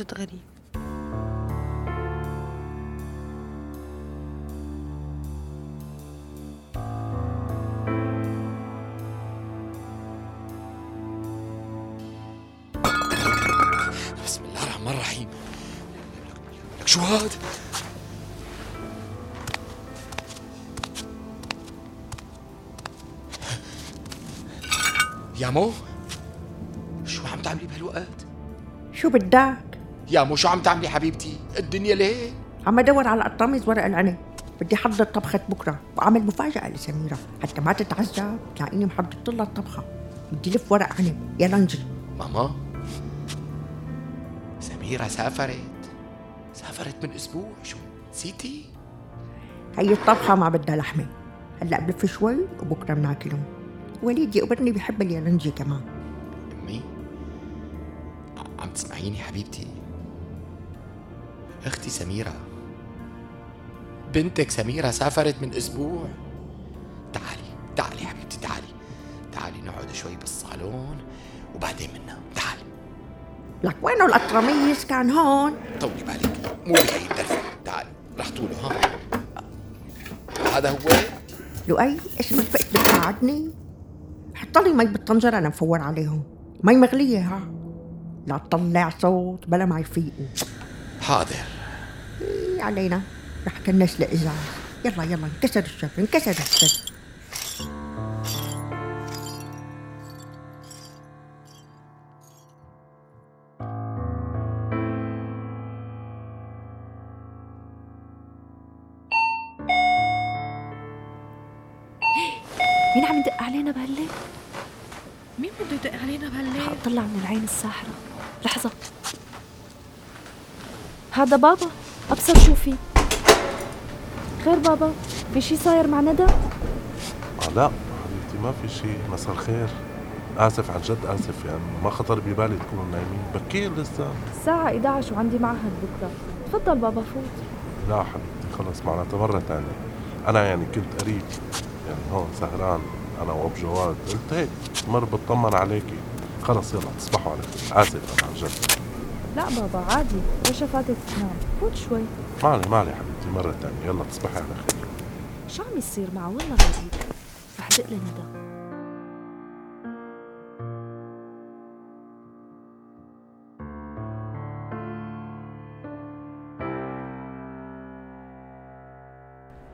جد غريب بسم الله الرحمن الرحيم لك شو هاد؟ يا مو شو عم تعملي بهالوقت؟ شو بدك؟ يا مو شو عم تعملي حبيبتي؟ الدنيا ليه؟ عم ادور على قطامز ورق العنب. بدي احضر طبخة بكرة وأعمل مفاجأة لسميرة. حتى ما تتعذب تلاقيني محضرت لها الطبخة. بدي لف ورق عنب. يلا نجي ماما. سميرة سافرت. سافرت من أسبوع. شو؟ نسيتي؟ هي الطبخة ما بدها لحمة. هلأ بلف شوي وبكرة بناكلهم وليد يقبرني بحب اليالنجي كمان. أمي ع- عم تسمعيني حبيبتي. أختي سميرة. بنتك سميرة سافرت من أسبوع. تعالي تعالي حبيبتي تعالي. تعالي نقعد شوي بالصالون وبعدين بننام تعالي. لك وينه القطرميس كان هون؟ طولي بالك مو بهي الدرفة تعالي رح طوله ها. هذا هو؟ لؤي اسمك فقت بتساعدني حط لي مي بالطنجرة أنا مفور عليهم. مي مغلية ها. لا تطلع صوت بلا ما يفيقوا. حاضر. إيه علينا. رح كنس الإزاز يلا يلا انكسر الشر انكسر الشر مين عم يدق علينا بهالليل؟ مين بده يدق علينا بهالليل؟ طلع من العين الساحرة. لحظة. هذا بابا؟ أبصر شو في خير بابا في شي صاير مع ندى؟ آه لا حبيبتي ما في شيء مساء الخير. آسف عن جد آسف يعني ما خطر ببالي تكونوا نايمين. بكير لسه. الساعة 11 وعندي معهد بكرة. تفضل بابا فوت لا حبيبتي خلص معناتها مرة تانية. أنا يعني كنت قريب يعني هون سهران أنا وأبو جواد. قلت هيك مر بطمن عليكي. خلص يلا تصبحوا على خير. آسف أنا عن جد. لا بابا عادي. رشا فاتت تنام. فوت شوي. مالي مالي حبيبتي مرة تانية. يلا تصبحي على خير. شو عم يصير معه والله غريب رح دق لندى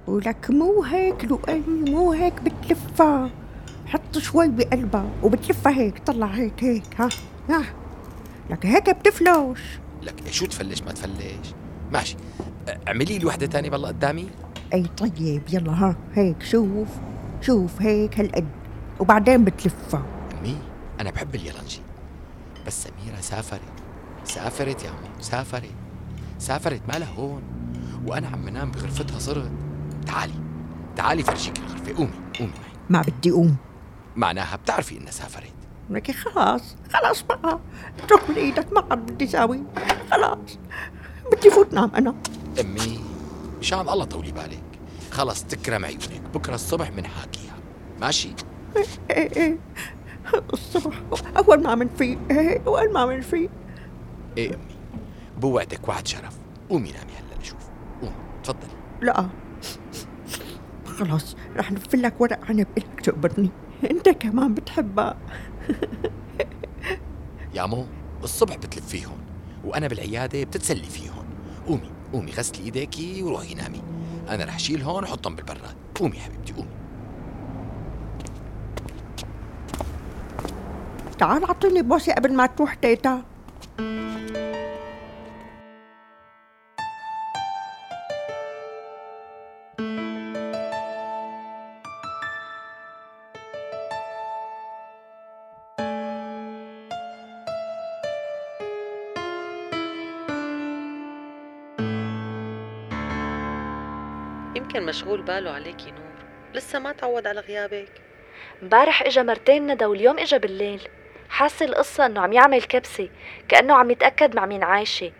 ولك مو هيك لؤي مو هيك بتلفها. حط شوي بقلبها وبتلفها هيك طلع هيك هيك ها ها. لك هيك بتفلش لك شو تفلش؟ ما تفلش. ماشي. اعملي لي وحدة تانية بالله قدامي. أي طيب يلا ها هيك شوف شوف هيك هالقد وبعدين بتلفها. أمي أنا بحب اليالنجي بس سميرة سافرت. سافرت يا عمو سافرت. سافرت مالها هون. وأنا عم نام بغرفتها صرت. تعالي تعالي فرجيك الغرفة قومي قومي معي. ما بدي قوم. معناها بتعرفي إنها سافرت. لك خلاص خلاص بقى. اترك من إيدك ما عاد بدي ساوي. خلاص. بدي فوت نام أنا. أمي مشان الله طولي بالك. خلص تكرم عيونك. بكرة الصبح بنحاكيها ماشي؟ إيه إيه الصبح. أول ما منفيق إيه أول ما منفيق إيه أمي. بوعدك وعد شرف. قومي نامي هلا نشوف. قومي تفضلي. لا. خلاص رح نفلك ورق عنب إلك تقبرني أنت كمان بتحبها. يا مو الصبح بتلف فيهم وأنا بالعيادة بتتسلي فيهم قومي قومي غسلي إيديكي وروحي نامي. أنا رح اشيل هون وحطهم بالبراد. قومي حبيبتي قومي. تعال اعطيني بوسه قبل ما تروح تيتا. مشغول باله عليكي نور لسه ما تعود على غيابك. امبارح إجا مرتين ندى واليوم إجا بالليل. حاسة القصة إنه عم يعمل كبسة كأنه عم يتأكد مع مين عايشة.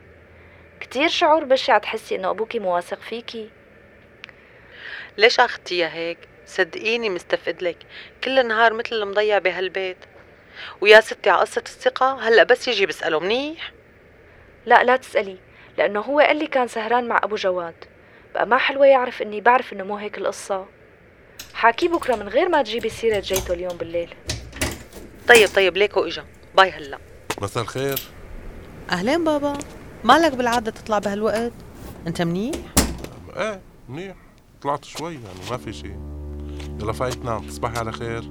كتير شعور بشع تحسي إنه ابوكي مواثق فيكي ليش أخذتيها هيك؟ صدقيني مستفقد لك. كل نهار مثل المضيع بهالبيت. ويا ستي على قصة الثقة هلأ بس يجي بسأله منيح؟ لا لا تسألي لأنه هو قال لي كان سهران مع أبو جواد. بقى ما حلوة يعرف إني بعرف إنه مو هيك القصة. حاكي بكرة من غير ما تجيبي سيرة جيته اليوم بالليل. طيب طيب ليكو اجا باي هلا. مساء الخير. أهلين بابا. مالك بالعادة تطلع بهالوقت؟ أنت منيح؟ إيه منيح. طلعت شوي يعني ما في شيء يلا فايت نام تصبحي على خير.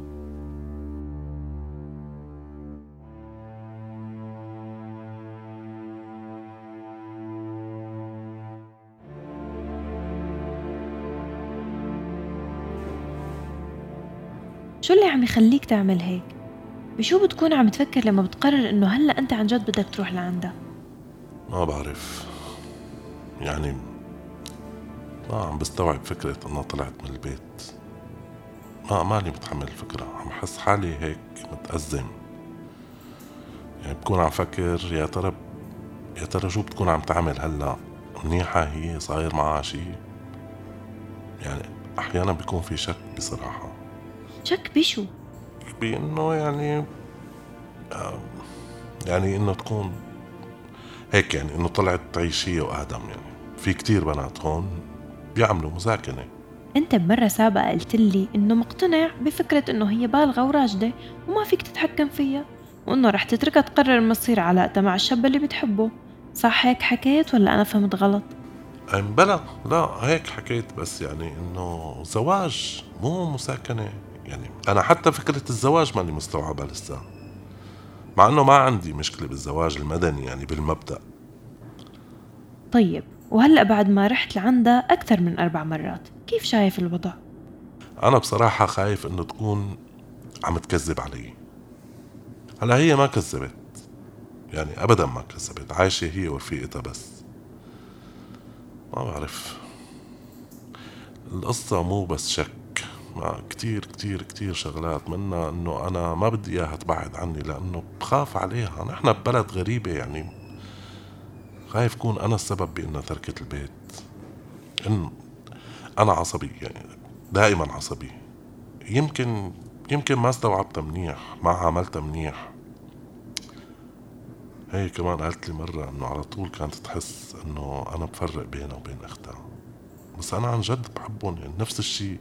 شو اللي عم يخليك تعمل هيك؟ بشو بتكون عم تفكر لما بتقرر إنه هلأ أنت عن جد بدك تروح لعندها؟ ما بعرف. يعني ما عم بستوعب فكرة إنها طلعت من البيت. ما ماني متحمل الفكرة. عم حس حالي هيك متأزم. يعني بكون عم فكر يا ترى يا ترى شو بتكون عم تعمل هلأ؟ منيحة هي؟ صاير معها شي؟ يعني أحيانا بيكون في شك بصراحة. شك بشو؟ بإنه يعني يعني إنه تكون هيك يعني إنه طلعت تعيش هي وادم يعني في كتير بنات هون بيعملوا مساكنه أنت بمرة سابقة قلت لي إنه مقتنع بفكرة إنه هي بالغة وراشدة وما فيك تتحكم فيها وإنه رح تتركها تقرر مصير علاقتها مع الشاب اللي بتحبه صح هيك حكيت ولا أنا فهمت غلط؟ بلا لا هيك حكيت بس يعني إنه زواج مو مساكنه يعني أنا حتى فكرة الزواج ماني مستوعبها لسه مع إنه ما عندي مشكلة بالزواج المدني يعني بالمبدأ. طيب وهلأ بعد ما رحت لعندها أكثر من أربع مرات كيف شايف الوضع؟ أنا بصراحة خايف إنه تكون عم تكذب علي. هلأ هي ما كذبت. يعني ابدا ما كذبت عايشة هي ورفيقتها بس. ما بعرف. القصة مو بس شك. ما كتير كتير كتير شغلات منها إنه أنا ما بدي إياها تبعد عني لأنه بخاف عليها. نحن ببلد غريبة يعني. خايف كون أنا السبب بإنها تركت البيت. إن أنا عصبي يعني دائما عصبي. يمكن يمكن ما استوعبتها منيح ما عاملتها منيح. هي كمان قالت لي مرة إنه على طول كانت تحس إنه أنا بفرق بينها وبين أختها. بس أنا عن جد بحبهم يعني نفس الشيء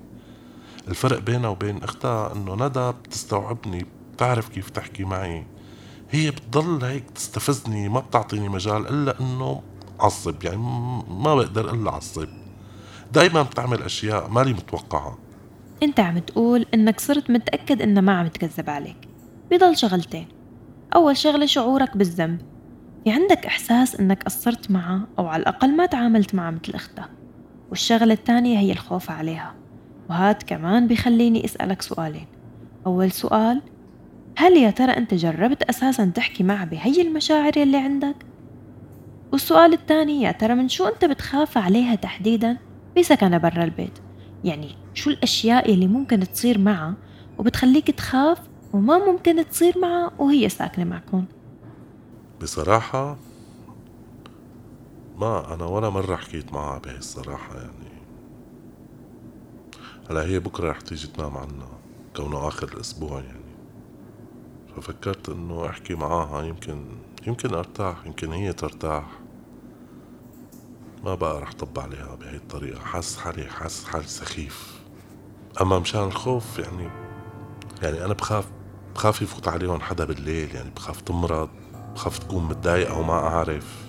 الفرق بينها وبين أختها إنه ندى بتستوعبني بتعرف كيف تحكي معي. هي بتضل هيك تستفزني ما بتعطيني مجال إلا إنه عصب يعني ما بقدر إلا عصب دايما بتعمل أشياء مالي متوقعها. أنت عم تقول إنك صرت متأكد إنها ما عم تكذب عليك. بضل شغلتين. أول شغلة شعورك بالذنب. في عندك إحساس إنك قصرت معها أو على الأقل ما تعاملت معها مثل أختها. والشغلة الثانية هي الخوف عليها. وهاد كمان بيخليني أسألك سؤالين. أول سؤال هل يا ترى أنت جربت أساسا تحكي معها بهي المشاعر يلي عندك؟ والسؤال الثاني يا ترى من شو أنت بتخاف عليها تحديدا بسكنها برا البيت؟ يعني شو الأشياء اللي ممكن تصير معها وبتخليك تخاف وما ممكن تصير معها وهي ساكنة معكم بصراحة ما أنا ولا مرة حكيت معها بهالصراحة يعني. هلا هي بكرة رح تيجي تنام عنا كونه آخر الأسبوع يعني. ففكرت إنه أحكي معاها يمكن يمكن أرتاح يمكن هي ترتاح. ما بقى رح طب عليها بهي الطريقة. حاسس حالي حاسس حالي سخيف. أما مشان الخوف يعني يعني أنا بخاف بخاف يفوت عليهم حدا بالليل يعني بخاف تمرض بخاف تكون متضايقة وما أعرف.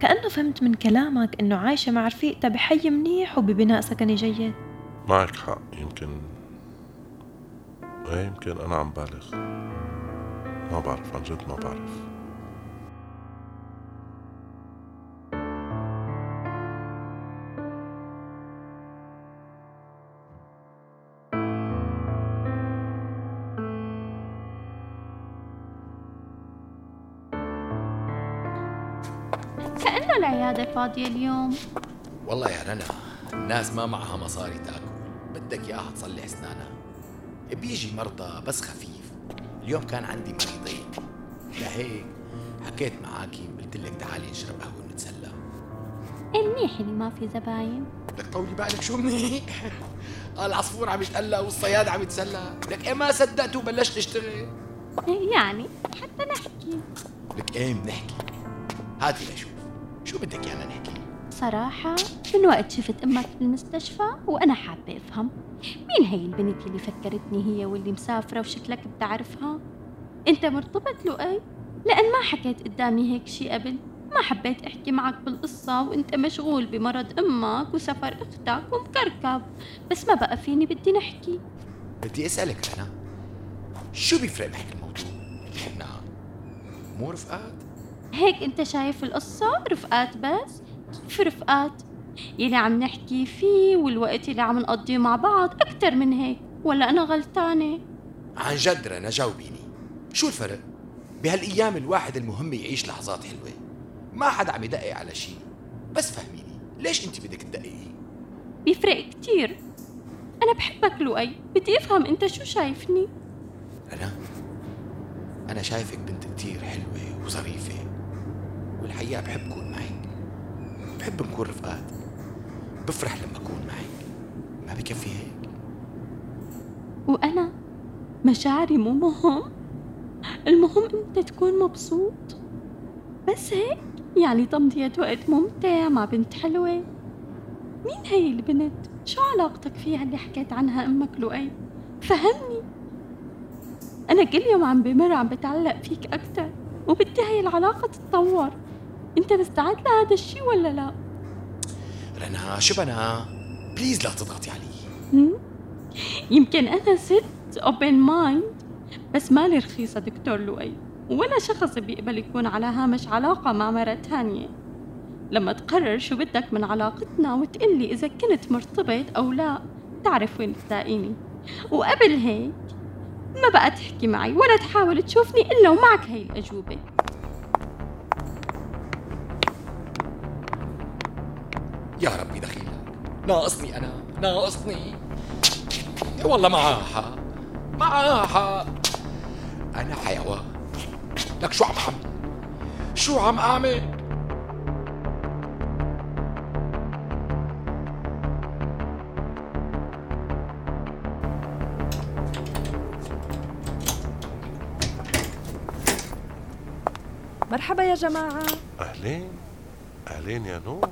كأنه فهمت من كلامك إنه عايشة مع رفيقتها بحي منيح وببناء سكني جيد. معك حق. يمكن إيه يمكن أنا عم بالغ. ما بعرف عن جد ما بعرف. كأنه العيادة فاضية اليوم. والله يا رنا الناس ما معها مصاري تاكل. بدك اياها تصلح اسنانها بيجي مرضى بس خفيف. اليوم كان عندي مريضين. لهيك حكيت معاكي قلت لك تعالي نشرب قهوة ونتسلى. منيح اللي ما في زباين. لك طولي بالك شو منيح؟ العصفور عم يتقلى والصياد عم يتسلى. لك إيه ما صدقت وبلشت تشتغل يعني حتى نحكي. لك إيه بنحكي هاتي لشوف شو بدك يانا نحكي؟ صراحة من وقت شفت أمك بالمستشفى وأنا حابة أفهم مين هي البنت اللي فكرتني هي واللي مسافرة وشكلك بتعرفها؟ أنت مرتبط لؤي؟ لأن ما حكيت قدامي هيك شي قبل ما حبيت أحكي معك بالقصة وأنت مشغول بمرض أمك وسفر أختك ومكركب بس ما بقى فيني بدي نحكي بدي أسألك رنا شو بيفرق معك الموضوع؟ نعم مو رفقات؟ هيك أنت شايف القصة رفقات بس؟ كيف رفقات؟ يلي عم نحكي فيه والوقت اللي عم نقضيه مع بعض أكتر من هيك ولا أنا غلطانة؟ عن جد رنا جاوبيني. شو الفرق؟ بهالأيام الواحد المهم يعيش لحظات حلوة. ما حدا عم يدقق على شيء. بس فهميني ليش أنت بدك تدققي؟ بيفرق كتير. أنا بحبك لؤي بدي أفهم أنت شو شايفني؟ رنا أنا شايفك بنت كتير حلوة وظريفة والحقيقة بحب كون معك. بحب نكون رفقات. بفرح لما أكون معك. ما بكفي هيك وأنا مشاعري مو مهم. المهم أنت تكون مبسوط. بس هيك. يعني تمضية وقت ممتع مع بنت حلوة. مين هي البنت؟ شو علاقتك فيها اللي حكيت عنها أمك لؤي؟ فهمني. أنا كل يوم عم بمر عم بتعلق فيك أكتر وبدي هي العلاقة تتطور. أنت مستعد لهذا الشي ولا لا؟ رنا شو بنا please لا تضغطي علي؟ يمكن أنا ست open mind بس مالي رخيصة دكتور لؤي ولا شخص بيقبل يكون على هامش علاقة مع مرة تانية لما تقرر شو بدك من علاقتنا وتقلي إذا كنت مرتبط أو لا تعرف وين تلاقيني وقبل هيك ما بقى تحكي معي ولا تحاول تشوفني إلا ومعك هي الأجوبة ناقصني أنا ناقصني. إيه والله معها حق أنا حيوان. لك شو عم أعمل؟ شو عم أعمل؟ مرحبا يا جماعة. أهلين. أهلين يا نور.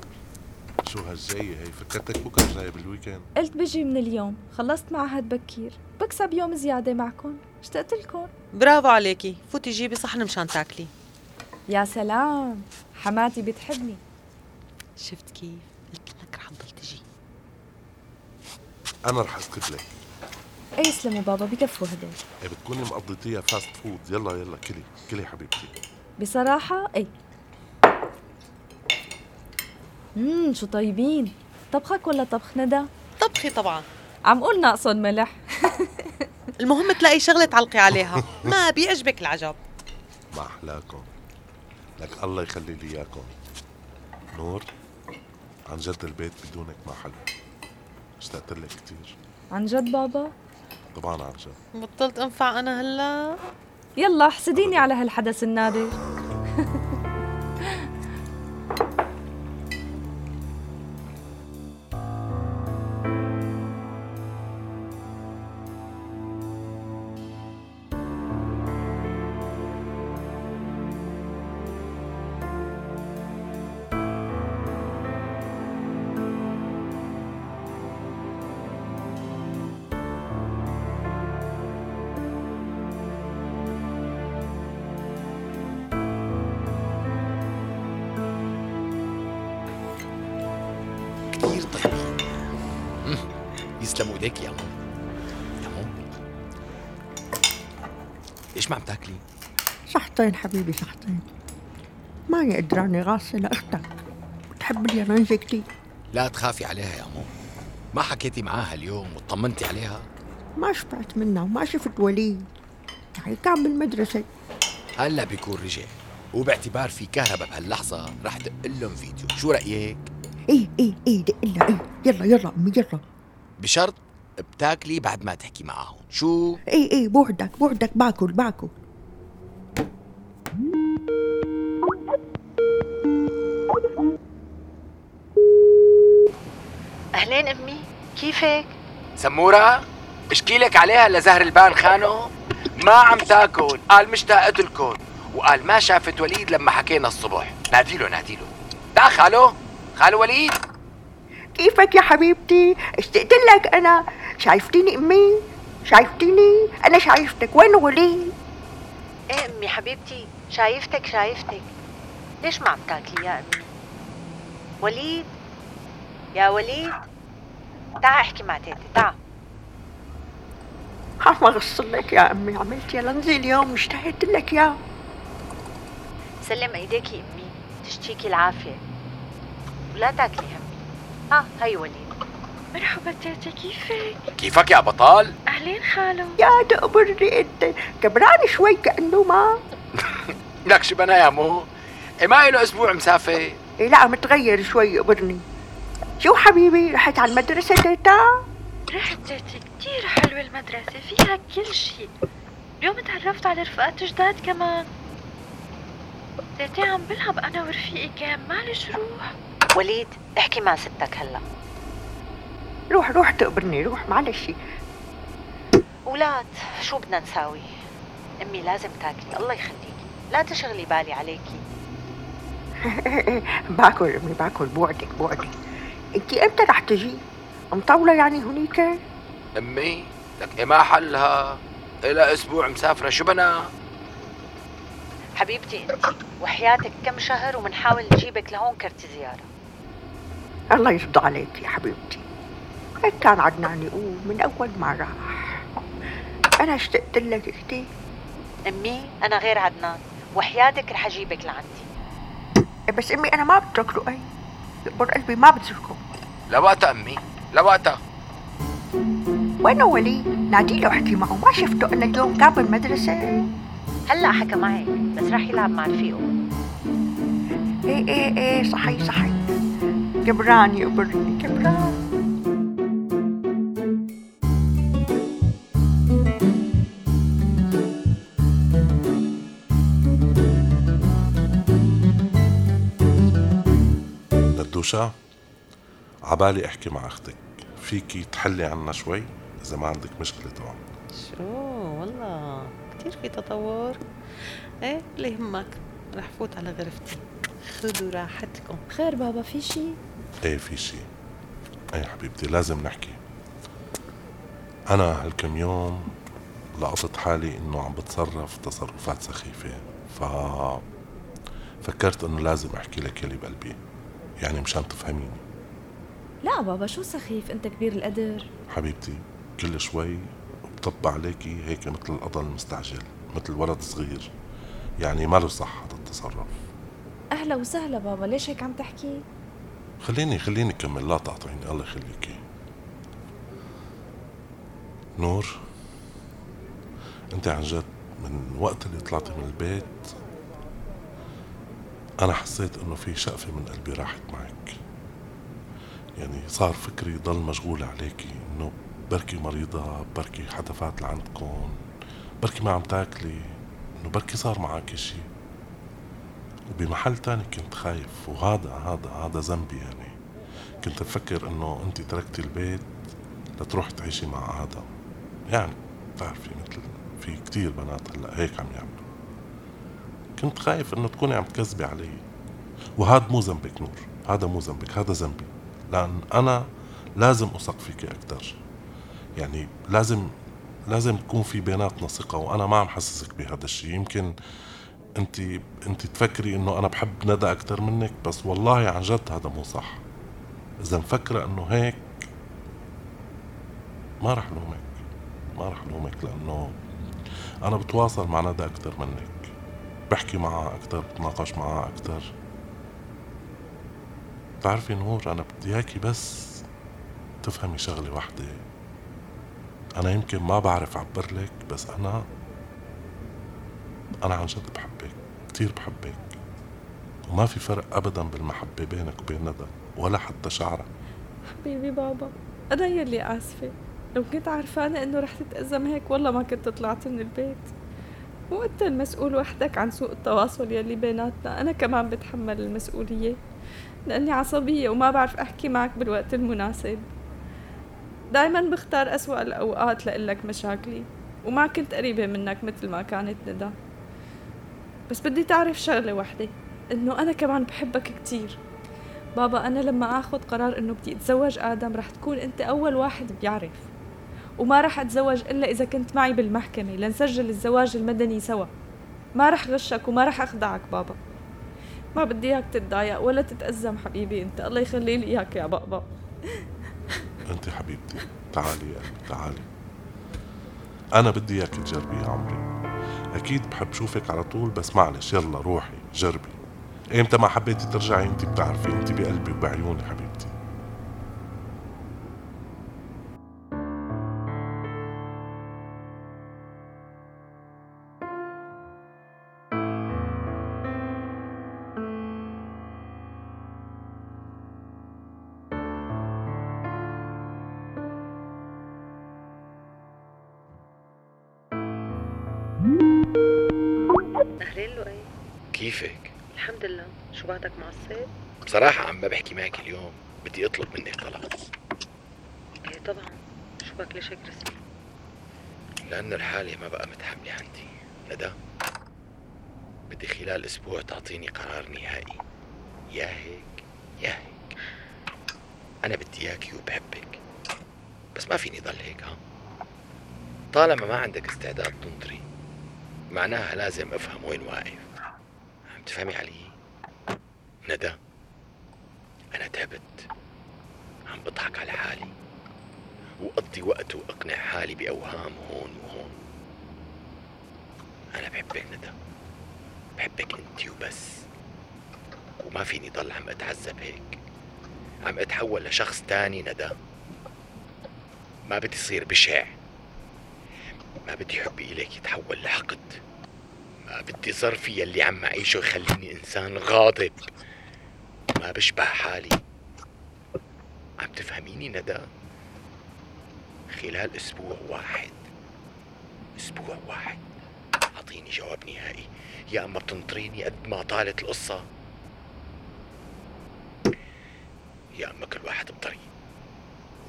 شو هالجاية هي؟ فكرتك بكرة جاي بال weekend قلت بجي من اليوم خلصت معهد بكير. بكسب يوم زيادة معكم. اشتقت لكم. برافو عليكي. فوتي جيبي صحن مشان تاكلي. يا سلام. حماتي بتحبني. شفت كيف؟ قلت لك رح تضل تجي. أنا رح أسكت لك. اي يسلموا بابا بكفوا هدول. إيه بتكوني مقضيتيها fast food يلا يلا كلي كلي حبيبتي. بصراحة اي امم شو طيبين. طبخك ولا طبخ ندى؟ طبخي طبعا. عم قول ناقصهم ملح. المهم تلاقي شغلة تعلقي عليها. ما بيعجبك العجب. ما أحلاكم. لك الله يخلي لي إياكم. نور عن جد البيت بدونك ما حلو. اشتقت لك كثير عن جد بابا؟ طبعا عن جد. بطلت أنفع أنا هلا. يلا احسديني على هالحدث النادر. ليش ما عم تاكلي؟ صحتين حبيبي صحتين ماني قدراني غاصة لأختك. بتحب اليرنجة كتير. لا تخافي عليها يا مو ما حكيتي معاها اليوم وطمنتي عليها؟ ما شفعت منها وما شفت وليد يعني كان بالمدرسة. هلا بيكون رجع. وباعتبار في كهرباء بهاللحظة رح دق لهم فيديو. شو رأيك؟ إيه إيه إيه دق لها إيه. يلا يلا أمي يلا. بشرط بتاكلي بعد ما تحكي معهم شو؟ إيه إيه بوعدك بوعدك باكل باكل. أهلين أمي كيفك؟ سمورة اشكي لك عليها لزهر البان خانو. ما عم تاكل قال مشتاقة لكم وقال ما شافت وليد لما حكينا الصبح. ناديله ناديله. تعال خالو خالو وليد. كيفك يا حبيبتي؟ اشتقت لك أنا. شايفتيني أمي؟ شايفتيني؟ أنا شايفتك. وين وليد إيه امي حبيبتي شايفتك شايفتك. ليش ما عم تاكلي يا أمي؟ وليد؟ يا وليد؟ تعا احكي مع تيتي تعا. عم اغسل لك يا أمي. عملت يا لنزي اليوم اشتهيت لك يا. سلم إيديكي أمي تشتيكي العافية. ولا تاكلي همي ها هي وليد. مرحبا تيتي كيفك؟ كيفك يا بطال؟ أهلين خالو. يا تقبرني انت كبران شوي كانه ما لك شو بنا يا مو؟ إيه ما له أسبوع مسافر إيه لا متغير شوي قبرني شو حبيبي رحت على المدرسة تيتا رحت تيتي كتير حلوة المدرسة فيها كل شيء اليوم تعرفت على رفقات جداد كمان. تيتي عم بلعب أنا ورفيقي جيم معلش روح. وليد احكي مع ستك هلا. روح روح تقبرني روح معلش. أولاد شو بدنا نساوي؟ أمي لازم تاكلي الله يخليكي. لا تشغلي بالي عليكي. باكل أمي باكل بوعدك بوعدك. انت إمتى رح تجي؟ مطولة يعني هنيك؟ أمي لك إيه ما حلها؟ إلى أسبوع مسافرة شو بنا؟ حبيبتي انت وحياتك كم شهر ومنحاول نجيبك لهون كرت زيارة. الله يرضى عليك يا حبيبتي. كان عدنان يقول من أول ما راح. أنا اشتقت لك كتير أمي أنا غير عدنان. وحياتك رح أجيبك لعندي. بس أمي أنا ما بترك أي. يقبر قلبي ما بتركه لوقتها أمي. لوقتها. وين ولي؟ نادي له احكي معه. ما شفته أنا اليوم كان بالمدرسة هلأ حكى معي بس رح يلعب مع رفيقه إيه إيه إيه صحي صحي كبران يقبرني كبران ندوشة عبالي أحكي مع أختك. فيكي تحلي عنا شوي إذا ما عندك مشكلة طبعا. شو؟ والله كتير في تطور. إيه لا يهمك رح فوت على غرفتي. خذوا راحتكم. خير بابا في شي؟ إيه في شي. إيه حبيبتي لازم نحكي. أنا هالكم يوم لقطت حالي إنه عم بتصرف تصرفات سخيفة ف فكرت إنه لازم أحكي لك يلي بقلبي. يعني مشان تفهميني. لا بابا شو سخيف؟ انت كبير القدر. حبيبتي كل شوي بطب عليكي هيك مثل القضا المستعجل مثل ولد صغير. يعني ما له صح هذا التصرف؟ أهلا وسهلا بابا ليش هيك عم تحكي؟ خليني خليني كمل لا تقطعيني الله يخليكي. نور انت عن جد من وقت اللي طلعتي من البيت أنا حسيت إنه في شقفة من قلبي راحت معك. يعني صار فكري ضل مشغول عليكي إنه بركي مريضة بركي حدا فات لعندكم بركي ما عم تاكلي إنه بركي صار معك شي وبمحل تاني كنت خايف وهذا هذا هذا ذنبي يعني. كنت بفكر إنه انت تركتي البيت لتروح تعيشي مع آدم يعني بتعرفي مثل في كتير بنات هلأ هيك عم يعملوا. كنت خايف إنه تكوني عم تكذبي علي. وهذا مو ذنبك نور هذا مو ذنبك هذا ذنبي. لأن أنا لازم أثق فيك أكثر يعني لازم لازم تكون في بيناتنا ثقة وأنا ما عم حسسك بهذا الشيء يمكن أنت أنت تفكري إنه أنا بحب ندى أكثر منك بس والله عن جد هذا مو صح. إذا مفكرة إنه هيك ما رح لومك ما رح لومك لأنه أنا بتواصل مع ندى أكتر منك. بحكي معها أكتر بتناقش معها أكتر. بتعرفي نور أنا بدي إياكي بس تفهمي شغلة واحدة أنا يمكن ما بعرف أعبر لك بس أنا أنا عن جد بحبك كتير بحبك. وما في فرق أبدا بالمحبة بينك وبين ندى ولا حتى شعرة حبيبي بابا أنا يلي آسفة. لو كنت عرفانة إنه رح تتأزم هيك والله ما كنت طلعت من البيت. وأنت المسؤول وحدك عن سوء التواصل يلي بيناتنا. أنا كمان بتحمل المسؤولية لأني عصبية وما بعرف أحكي معك بالوقت المناسب. دايما بختار أسوأ الأوقات لقلك مشاكلي وما كنت قريبة منك مثل ما كانت ندى. بس بدي تعرف شغلة وحدة إنه أنا كمان بحبك كتير. بابا أنا لما آخذ قرار إنه بدي أتزوج آدم رح تكون أنت أول واحد بيعرف. وما رح أتزوج إلا إذا كنت معي بالمحكمة لنسجل الزواج المدني سوا. ما رح غشك وما رح أخدعك بابا. ما بدي إياك تتضايق ولا تتأزم حبيبي أنت. الله يخلي لي إياك يا بابا. أنت حبيبتي تعالي يا قلبي تعالي. أنا بدي إياك تجربي يا عمري. أكيد بحب شوفك على طول بس معلش يلا روحي جربي. إمتى ما حبيتي ترجعي أنت بتعرفي أنت بقلبي وبعيوني حبيبتي. بصراحة عم بحكي معك اليوم بدي اطلب منك طلب. إيه طبعا. شو بك ليش هيك رسمي؟ لأنه الحالة ما بقى متحملة عندي. ندى بدي خلال أسبوع تعطيني قرار نهائي. يا هيك يا هيك. أنا بدي إياكي وبحبك. بس ما فيني ضل هيك ها؟ طالما ما عندك استعداد تنطري معناها لازم أفهم وين واقف. عم تفهمي علي؟ ندى. أنا تعبت عم بضحك على حالي. وأقضي وقت وأقنع حالي بأوهام هون وهون. أنا بحبك ندى. بحبك أنت وبس. وما فيني ضل عم أتعذب هيك. عم أتحول لشخص تاني ندى. ما بدي صير بشع. ما بدي حبي إليك يتحول لحقد ما بدي ظرفي يلي عم أعيشه يخليني إنسان غاضب. ما بشبه حالي. عم تفهميني ندى؟ خلال أسبوع واحد. أسبوع واحد. أعطيني جواب نهائي. يا أما بتنطريني قد ما طالت القصة. يا أما كل واحد بطريق.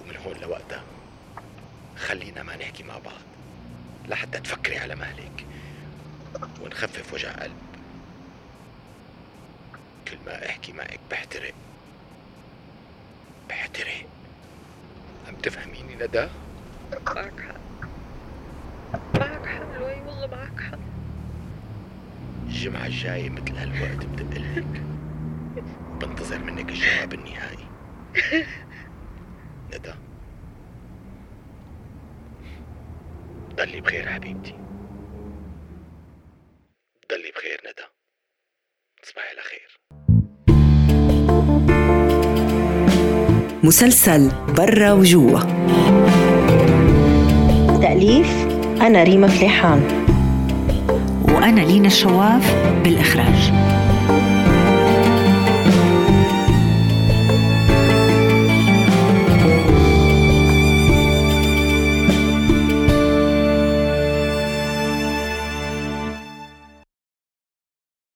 ومن هون لوقتها خلينا ما نحكي مع بعض. لحتى تفكري على مهلك. ونخفف وجع قلب كل ما أحكي معك بحترق. بحترق. عم تفهميني ندى؟ معك حق. معك حق لؤي والله معك حق. الجمعة الجاية مثل هالوقت بدقلك. بنتظر منك الجواب النهائي. ندى. ضلي بخير حبيبتي. مسلسل برا وجوا. تأليف أنا ريما فليحان. وأنا لينا الشواف بالإخراج.